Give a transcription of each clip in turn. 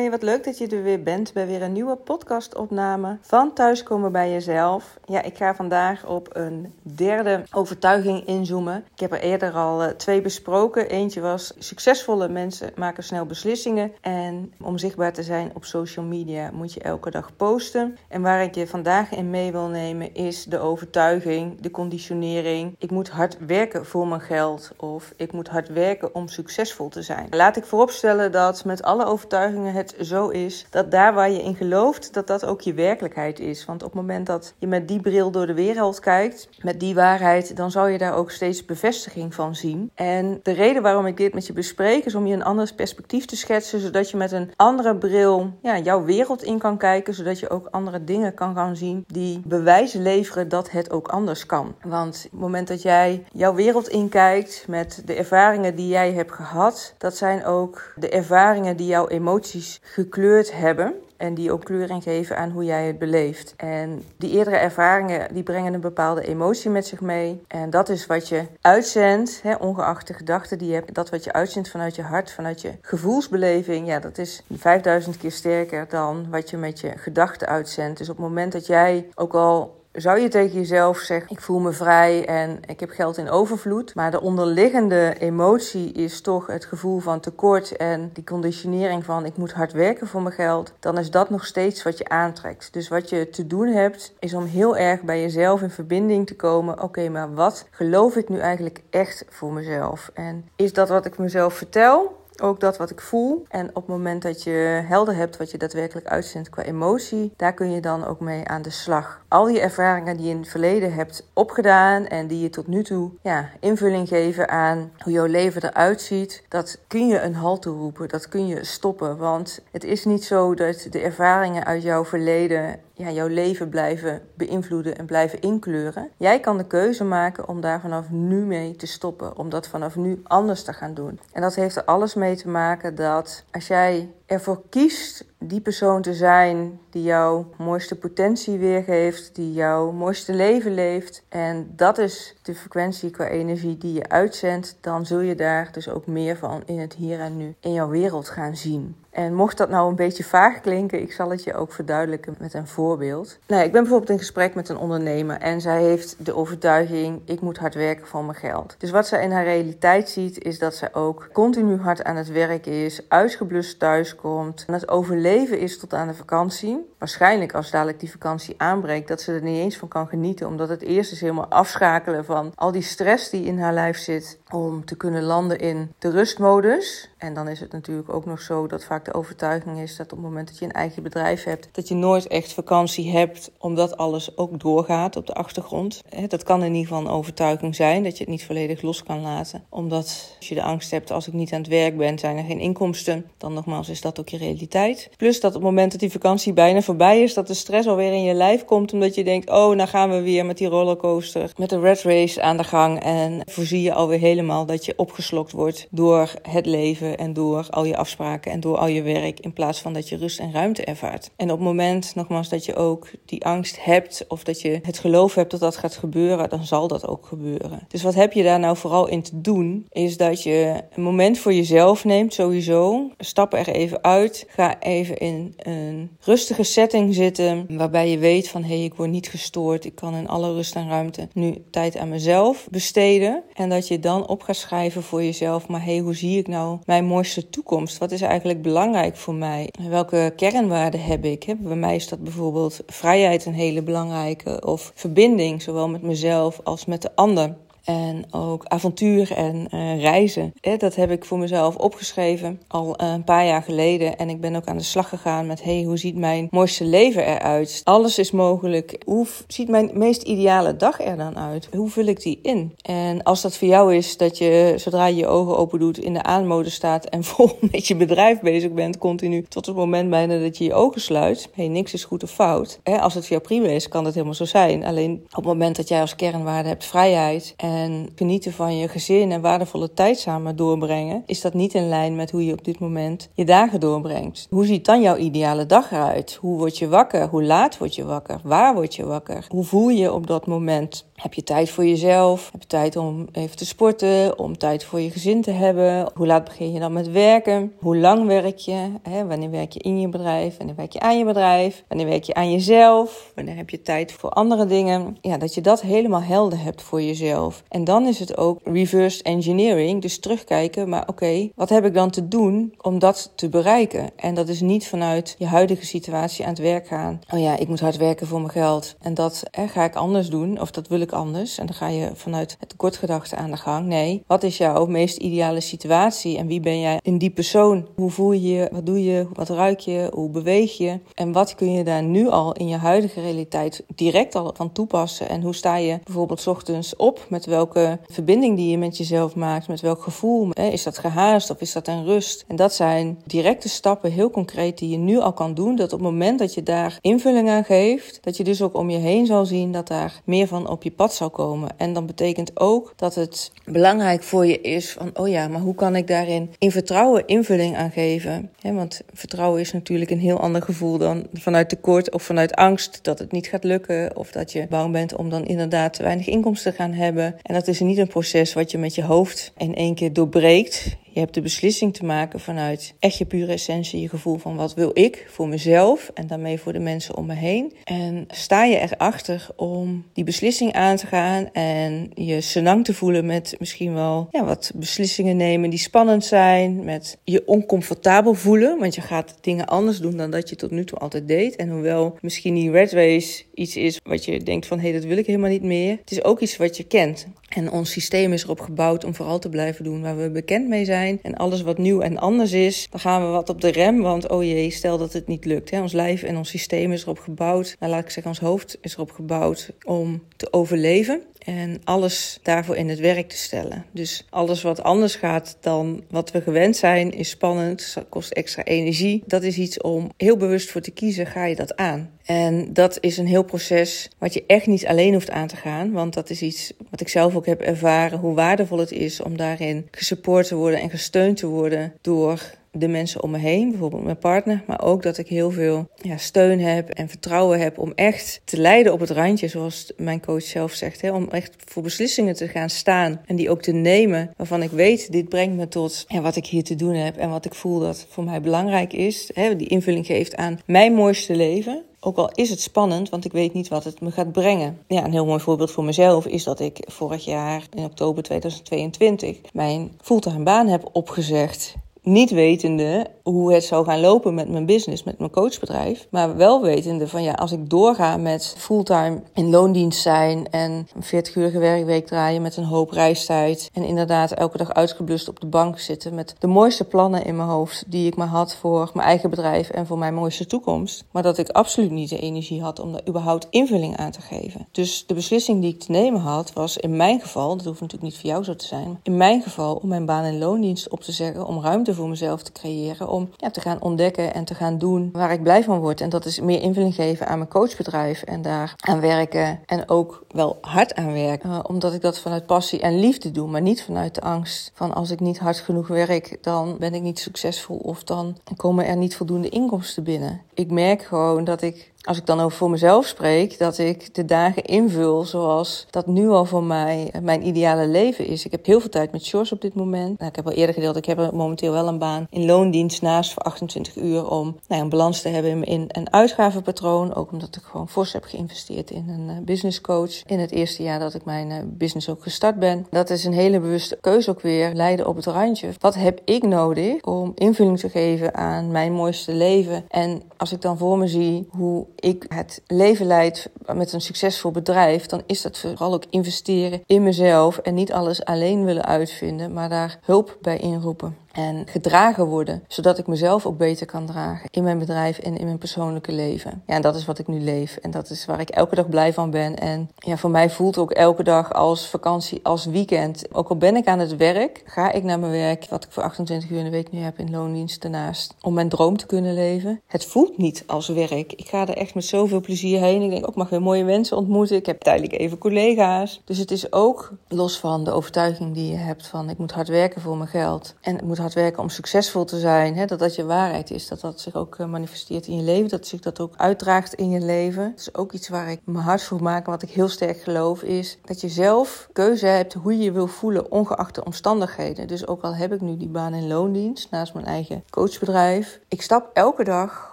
Hoi, wat leuk dat je er weer bent bij weer een nieuwe podcastopname van Thuiskomen bij Jezelf. Ja, ik ga vandaag op een derde overtuiging inzoomen. Ik heb er eerder al eh, twee besproken. Eentje was succesvolle mensen maken snel beslissingen. En om zichtbaar te zijn op social media moet je elke dag posten. En waar ik je vandaag in mee wil nemen is de overtuiging, de conditionering. Ik moet hard werken voor mijn geld of ik moet hard werken om succesvol te zijn. Laat ik vooropstellen dat met alle overtuigingen het zo is dat daar waar je in gelooft, dat dat ook je werkelijkheid is. Want op het moment dat je met die bril door de wereld kijkt, met die waarheid, dan zal je daar ook steeds bevestiging van zien. En de reden waarom ik dit met je bespreek, is om je een ander perspectief te schetsen, zodat je met een andere bril ja, jouw wereld in kan kijken, zodat je ook andere dingen kan gaan zien die bewijzen leveren dat het ook anders kan. Want op het moment dat jij jouw wereld inkijkt met de ervaringen die jij hebt gehad, dat zijn ook de ervaringen die jouw emoties gekleurd hebben. En die ook kleuring geven aan hoe jij het beleeft. En die eerdere ervaringen die brengen een bepaalde emotie met zich mee. En dat is wat je uitzendt, hè, ongeacht de gedachten die je hebt. Dat wat je uitzendt vanuit je hart, vanuit je gevoelsbeleving. Ja, dat is 5000 keer sterker dan wat je met je gedachten uitzendt. Dus op het moment dat jij ook al zou je tegen jezelf zeggen: Ik voel me vrij en ik heb geld in overvloed. Maar de onderliggende emotie is toch het gevoel van tekort en die conditionering van: Ik moet hard werken voor mijn geld. Dan is dat nog steeds wat je aantrekt. Dus wat je te doen hebt, is om heel erg bij jezelf in verbinding te komen. Oké, maar wat geloof ik nu eigenlijk echt voor mezelf? En is dat wat ik mezelf vertel? Ook dat wat ik voel. En op het moment dat je helder hebt wat je daadwerkelijk uitzendt qua emotie, daar kun je dan ook mee aan de slag. Al die ervaringen die je in het verleden hebt opgedaan en die je tot nu toe ja, invulling geven aan hoe jouw leven eruit ziet, dat kun je een halt roepen, dat kun je stoppen. Want het is niet zo dat de ervaringen uit jouw verleden ja, jouw leven blijven beïnvloeden en blijven inkleuren. Jij kan de keuze maken om daar vanaf nu mee te stoppen, om dat vanaf nu anders te gaan doen. En dat heeft er alles mee te maken dat als jij ervoor kiest die persoon te zijn die jouw mooiste potentie weergeeft, die jouw mooiste leven leeft. En dat is de frequentie qua energie die je uitzendt, dan zul je daar dus ook meer van in het hier en nu in jouw wereld gaan zien. En mocht dat nou een beetje vaag klinken, ik zal het je ook verduidelijken met een voorbeeld. Nou, ik ben bijvoorbeeld in gesprek met een ondernemer en zij heeft de overtuiging: ik moet hard werken voor mijn geld. Dus wat zij in haar realiteit ziet, is dat zij ook continu hard aan het werk is, uitgeblust thuis komt. En het overleven is tot aan de vakantie. Waarschijnlijk als dadelijk die vakantie aanbreekt, dat ze er niet eens van kan genieten. Omdat het eerst is helemaal afschakelen van al die stress die in haar lijf zit. Om te kunnen landen in de rustmodus. En dan is het natuurlijk ook nog zo dat vaak de overtuiging is dat op het moment dat je een eigen bedrijf hebt, dat je nooit echt vakantie hebt, omdat alles ook doorgaat op de achtergrond. Dat kan in ieder geval een overtuiging zijn, dat je het niet volledig los kan laten. Omdat als je de angst hebt, als ik niet aan het werk ben, zijn er geen inkomsten. Dan nogmaals is dat ook je realiteit. Plus dat op het moment dat die vakantie bijna voorbij is, dat de stress alweer in je lijf komt, omdat je denkt, oh, nou gaan we weer met die rollercoaster, met de red race aan de gang. En voorzie je alweer helemaal dat je opgeslokt wordt door het leven en door al je afspraken en door al je werk, in plaats van dat je rust en ruimte ervaart. En op het moment, nogmaals, dat je ook die angst hebt of dat je het geloof hebt dat dat gaat gebeuren, dan zal dat ook gebeuren. Dus wat heb je daar nou vooral in te doen, is dat je een moment voor jezelf neemt, sowieso. Stap er even uit. Ga even in een rustige setting zitten. Waarbij je weet van hé, hey, ik word niet gestoord. Ik kan in alle rust en ruimte nu tijd aan mezelf besteden. En dat je dan op schrijven voor jezelf. Maar hé, hey, hoe zie ik nou mijn mooiste toekomst? Wat is eigenlijk belangrijk voor mij? Welke kernwaarden heb ik? Bij mij is dat bijvoorbeeld vrijheid een hele belangrijke. Of verbinding, zowel met mezelf als met de ander. En ook avontuur en uh, reizen. Dat heb ik voor mezelf opgeschreven al eh, een paar jaar geleden. En ik ben ook aan de slag gegaan met: hey, hoe ziet mijn mooiste leven eruit? Alles is mogelijk. Hoe ziet mijn meest ideale dag er dan uit? Hoe vul ik die in? En als dat voor jou is dat je zodra je je ogen open doet in de aanmode staat en vol met je bedrijf bezig bent, continu tot het moment bijna dat je je ogen sluit. Hey, niks is goed of fout. Als het voor jou prima is, kan dat helemaal zo zijn. Alleen op het moment dat jij als kernwaarde hebt vrijheid en en genieten van je gezin en waardevolle tijd samen doorbrengen, is dat niet in lijn met hoe je op dit moment je dagen doorbrengt. Hoe ziet dan jouw ideale dag eruit? Hoe word je wakker? Hoe laat word je wakker? Waar word je wakker? Hoe voel je op dat moment? Heb je tijd voor jezelf? Heb je tijd om even te sporten? Om tijd voor je gezin te hebben? Hoe laat begin je dan met werken? Hoe lang werk je? Wanneer werk je in je bedrijf? Wanneer werk je aan je bedrijf? Wanneer werk je aan jezelf? Wanneer heb je tijd voor andere dingen? Ja, dat je dat helemaal helder hebt voor jezelf. En dan is het ook reverse engineering. Dus terugkijken, maar oké, wat heb ik dan te doen om dat te bereiken? En dat is niet vanuit je huidige situatie aan het werk gaan. Oh ja, ik moet hard werken voor mijn geld. En dat ga ik anders doen. Of dat wil ik anders. En dan ga je vanuit het kortgedachte aan de gang. Nee, wat is jouw meest ideale situatie? En wie ben jij in die persoon? Hoe voel je je? Wat doe je? Wat ruik je? Hoe beweeg je? En wat kun je daar nu al in je huidige realiteit direct al van toepassen? En hoe sta je bijvoorbeeld ochtends op? Met welke verbinding die je met jezelf maakt? Met welk gevoel? Is dat gehaast of is dat een rust? En dat zijn directe stappen, heel concreet, die je nu al kan doen. Dat op het moment dat je daar invulling aan geeft, dat je dus ook om je heen zal zien dat daar meer van op je pad zal komen. En dan betekent ook dat het belangrijk voor je is van, oh ja, maar hoe kan ik daarin in vertrouwen invulling aan geven? want vertrouwen is natuurlijk een heel ander gevoel dan vanuit tekort of vanuit angst dat het niet gaat lukken of dat je bang bent om dan inderdaad te weinig inkomsten te gaan hebben. En dat is niet een proces wat je met je hoofd in één keer doorbreekt. Je hebt de beslissing te maken vanuit echt je pure essentie, je gevoel van wat wil ik voor mezelf en daarmee voor de mensen om me heen. En sta je erachter om die beslissing aan te gaan en je senang te voelen met misschien wel ja, wat beslissingen nemen die spannend zijn, met je oncomfortabel voelen, want je gaat dingen anders doen dan dat je tot nu toe altijd deed. En hoewel misschien die red race iets is wat je denkt van hé, hey, dat wil ik helemaal niet meer. Het is ook iets wat je kent. En ons systeem is erop gebouwd om vooral te blijven doen waar we bekend mee En alles wat nieuw en anders is, dan gaan we wat op de rem. Want oh jee, stel dat het niet lukt. Hè? Ons lijf en ons systeem is erop gebouwd. Nou, laat ik zeggen, ons hoofd is erop gebouwd om te overleven. En alles daarvoor in het werk te stellen. Dus alles wat anders gaat dan wat we gewend zijn, is spannend, kost extra energie. Dat is iets om heel bewust voor te kiezen, ga je dat aan. En dat is een heel proces wat je echt niet alleen hoeft aan te gaan. Want dat is iets wat ik zelf ook heb ervaren, hoe waardevol het is om daarin gesupport te worden en gesteund te worden door de mensen om me heen, bijvoorbeeld mijn partner, maar ook dat ik heel veel ja, steun heb en vertrouwen heb om echt te leiden op het randje, zoals mijn coach zelf zegt. Hè, om echt voor beslissingen te gaan staan en die ook te nemen, waarvan ik weet, dit brengt me tot ja, wat ik hier te doen heb en wat ik voel dat voor mij belangrijk is. Hè, die invulling geeft aan mijn mooiste leven. Ook al is het spannend, want ik weet niet wat het me gaat brengen. Ja, een heel mooi voorbeeld voor mezelf is dat ik vorig jaar in oktober 2022 mijn fulltime baan heb opgezegd niet wetende hoe het zou gaan lopen met mijn business, met mijn coachbedrijf. Maar wel wetende van ja, als ik doorga met fulltime in loondienst zijn en een 40-urige werkweek draaien met een hoop reistijd. En inderdaad elke dag uitgeblust op de bank zitten met de mooiste plannen in mijn hoofd die ik maar had voor mijn eigen bedrijf en voor mijn mooiste toekomst. Maar dat ik absoluut niet de energie had om daar überhaupt invulling aan te geven. Dus de beslissing die ik te nemen had was in mijn geval, dat hoeft natuurlijk niet voor jou zo te zijn, in mijn geval om mijn baan in loondienst op te zeggen, om ruimte voor mezelf te creëren. Om ja, te gaan ontdekken en te gaan doen waar ik blij van word. En dat is meer invulling geven aan mijn coachbedrijf en daar aan werken. En ook wel hard aan werken. Uh, omdat ik dat vanuit passie en liefde doe, maar niet vanuit de angst van als ik niet hard genoeg werk, dan ben ik niet succesvol of dan komen er niet voldoende inkomsten binnen. Ik merk gewoon dat ik als ik dan over voor mezelf spreek, dat ik de dagen invul zoals dat nu al voor mij mijn ideale leven is. Ik heb heel veel tijd met Shores op dit moment. Nou, ik heb al eerder gedeeld, ik heb momenteel wel een baan in loondienst naast voor 28 uur om nou, een balans te hebben in een uitgavenpatroon. Ook omdat ik gewoon fors heb geïnvesteerd in een uh, business coach in het eerste jaar dat ik mijn uh, business ook gestart ben. Dat is een hele bewuste keuze ook weer, leiden op het randje. Wat heb ik nodig om invulling te geven aan mijn mooiste leven? En als ik dan voor me zie hoe ik het leven leid met een succesvol bedrijf, dan is dat vooral ook investeren in mezelf en niet alles alleen willen uitvinden, maar daar hulp bij inroepen en gedragen worden, zodat ik mezelf ook beter kan dragen in mijn bedrijf en in mijn persoonlijke leven. Ja, en dat is wat ik nu leef en dat is waar ik elke dag blij van ben. En ja, voor mij voelt ook elke dag als vakantie, als weekend. Ook al ben ik aan het werk, ga ik naar mijn werk, wat ik voor 28 uur in de week nu heb in loondienst daarnaast, om mijn droom te kunnen leven. Het voelt niet als werk. Ik ga er echt met zoveel plezier heen. Ik denk, ook oh, mag weer mooie mensen ontmoeten. Ik heb tijdelijk even collega's. Dus het is ook los van de overtuiging die je hebt van ik moet hard werken voor mijn geld en ik moet hard werken om succesvol te zijn, hè, dat dat je waarheid is. Dat dat zich ook eh, manifesteert in je leven, dat zich dat ook uitdraagt in je leven. Het is ook iets waar ik me hard voor maak, wat ik heel sterk geloof, is dat je zelf keuze hebt hoe je je wil voelen, ongeacht de omstandigheden. Dus ook al heb ik nu die baan in loondienst naast mijn eigen coachbedrijf, ik stap elke dag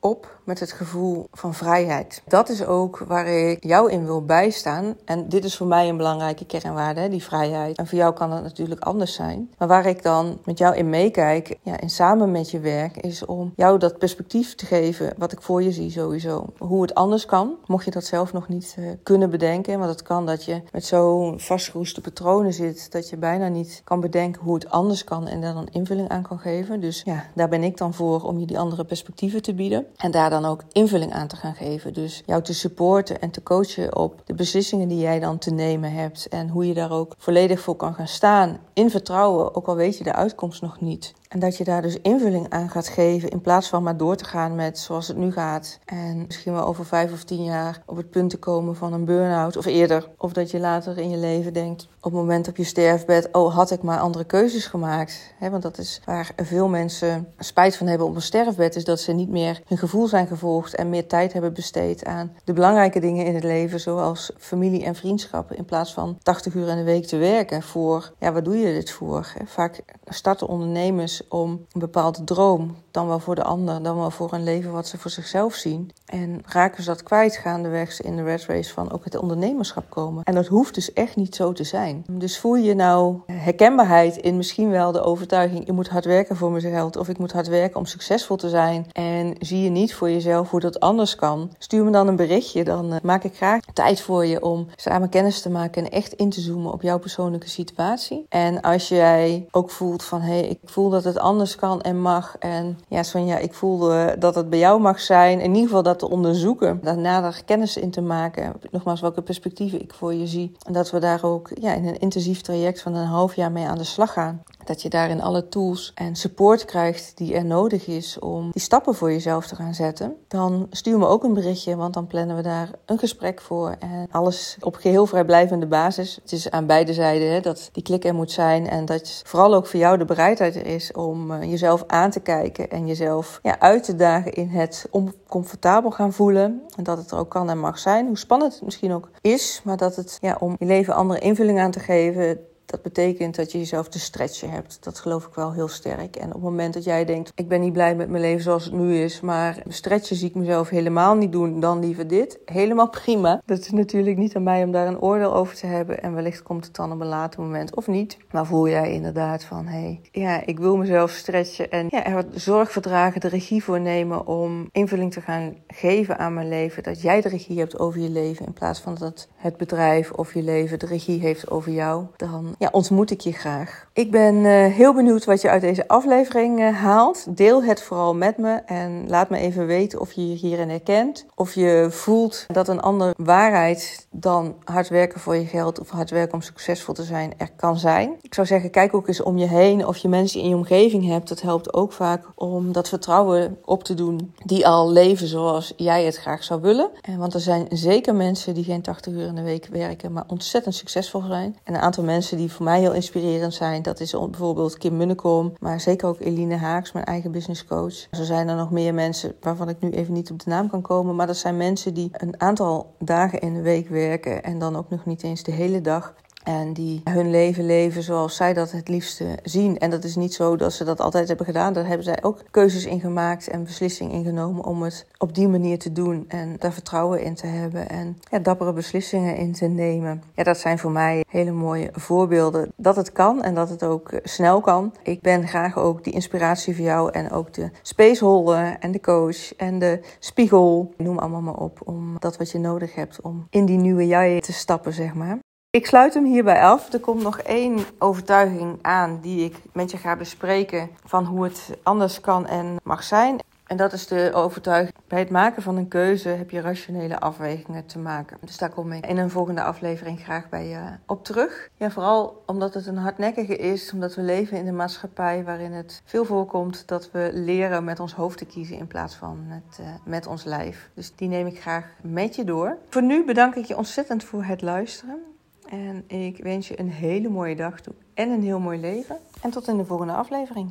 op met het gevoel van vrijheid. Dat is ook waar ik jou in wil bijstaan. En dit is voor mij een belangrijke kernwaarde, die vrijheid. En voor jou kan dat natuurlijk anders zijn. Maar waar ik dan met jou in meekijk, ja, en samen met je werk, is om jou dat perspectief te geven wat ik voor je zie sowieso. Hoe het anders kan, mocht je dat zelf nog niet uh, kunnen bedenken. Want het kan dat je met zo'n vastgeroeste patronen zit, dat je bijna niet kan bedenken hoe het anders kan en daar dan invulling aan kan geven. Dus ja, daar ben ik dan voor om je die andere perspectieven te bieden. En daar dan ook invulling aan te gaan geven. Dus jou te supporten en te coachen op de beslissingen die jij dan te nemen hebt. En hoe je daar ook volledig voor kan gaan staan. In vertrouwen, ook al weet je de uitkomst nog niet. En dat je daar dus invulling aan gaat geven in plaats van maar door te gaan met zoals het nu gaat. En misschien wel over vijf of tien jaar op het punt te komen van een burn-out of eerder. Of dat je later in je leven denkt, op het moment op je sterfbed, oh had ik maar andere keuzes gemaakt. want dat is waar veel mensen spijt van hebben op een sterfbed, is dat ze niet meer hun gevoel zijn gevolgd en meer tijd hebben besteed aan de belangrijke dingen in het leven, zoals familie en vriendschappen, in plaats van 80 uur in de week te werken voor, ja, waar doe je dit voor? Vaak starten ondernemers om een bepaalde droom, dan wel voor de ander, dan wel voor een leven wat ze voor zichzelf zien. En raken ze dat kwijt gaandeweg in de red race van ook het ondernemerschap komen. En dat hoeft dus echt niet zo te zijn. Dus voel je nou herkenbaarheid in misschien wel de overtuiging: ik moet hard werken voor mijn geld of ik moet hard werken om succesvol te zijn. En zie je niet voor jezelf hoe dat anders kan? Stuur me dan een berichtje, dan uh, maak ik graag tijd voor je om samen kennis te maken en echt in te zoomen op jouw persoonlijke situatie. En als jij ook voelt van hé, hey, ik voel dat het anders kan en mag. En ja, Sonja, ik voelde dat het bij jou mag zijn. In ieder geval dat te onderzoeken. Daar nader kennis in te maken. Nogmaals, welke perspectieven ik voor je zie. En dat we daar ook ja, in een intensief traject van een half jaar mee aan de slag gaan. Dat je daarin alle tools en support krijgt die er nodig is om die stappen voor jezelf te gaan zetten. Dan stuur me ook een berichtje, want dan plannen we daar een gesprek voor. En alles op geheel vrijblijvende basis. Het is aan beide zijden hè, dat die klik er moet zijn. En dat vooral ook voor jou de bereidheid er is om uh, jezelf aan te kijken. En jezelf ja, uit te dagen in het oncomfortabel gaan voelen. En dat het er ook kan en mag zijn. Hoe spannend het misschien ook is. Maar dat het ja, om je leven andere invulling aan te geven dat betekent dat je jezelf te stretchen hebt. Dat geloof ik wel heel sterk. En op het moment dat jij denkt, ik ben niet blij met mijn leven zoals het nu is, maar stretchen zie ik mezelf helemaal niet doen, dan liever dit. Helemaal prima. Dat is natuurlijk niet aan mij om daar een oordeel over te hebben. En wellicht komt het dan op een later moment of niet. Maar voel jij inderdaad van, hé, hey, ja, ik wil mezelf stretchen en ja, er zorg verdragen, de regie voor nemen om invulling te gaan geven aan mijn leven. Dat jij de regie hebt over je leven in plaats van dat het bedrijf of je leven de regie heeft over jou. Dan ja, ontmoet ik je graag. Ik ben uh, heel benieuwd wat je uit deze aflevering uh, haalt. Deel het vooral met me en laat me even weten of je je hierin herkent. Of je voelt dat een andere waarheid dan hard werken voor je geld of hard werken om succesvol te zijn er kan zijn. Ik zou zeggen, kijk ook eens om je heen of je mensen in je omgeving hebt. Dat helpt ook vaak om dat vertrouwen op te doen die al leven zoals jij het graag zou willen. En want er zijn zeker mensen die geen 80 uur in de week werken, maar ontzettend succesvol zijn. En een aantal mensen die voor mij heel inspirerend zijn. Dat is bijvoorbeeld Kim Munnekom, maar zeker ook Eline Haaks, mijn eigen business coach. Zo zijn er nog meer mensen waarvan ik nu even niet op de naam kan komen. Maar dat zijn mensen die een aantal dagen in de week werken en dan ook nog niet eens de hele dag. En die hun leven leven zoals zij dat het liefste zien. En dat is niet zo dat ze dat altijd hebben gedaan. Daar hebben zij ook keuzes in gemaakt en beslissingen in genomen om het op die manier te doen. En daar vertrouwen in te hebben en dappere beslissingen in te nemen. Ja, dat zijn voor mij hele mooie voorbeelden dat het kan en dat het ook snel kan. Ik ben graag ook die inspiratie voor jou en ook de spaceholder en de coach en de spiegel. Noem allemaal maar op om dat wat je nodig hebt om in die nieuwe jij te stappen, zeg maar. Ik sluit hem hierbij af. Er komt nog één overtuiging aan die ik met je ga bespreken van hoe het anders kan en mag zijn. En dat is de overtuiging. Bij het maken van een keuze heb je rationele afwegingen te maken. Dus daar kom ik in een volgende aflevering graag bij je op terug. Ja, vooral omdat het een hardnekkige is, omdat we leven in een maatschappij waarin het veel voorkomt dat we leren met ons hoofd te kiezen in plaats van met, uh, met ons lijf. Dus die neem ik graag met je door. Voor nu bedank ik je ontzettend voor het luisteren. En ik wens je een hele mooie dag toe en een heel mooi leven. En tot in de volgende aflevering.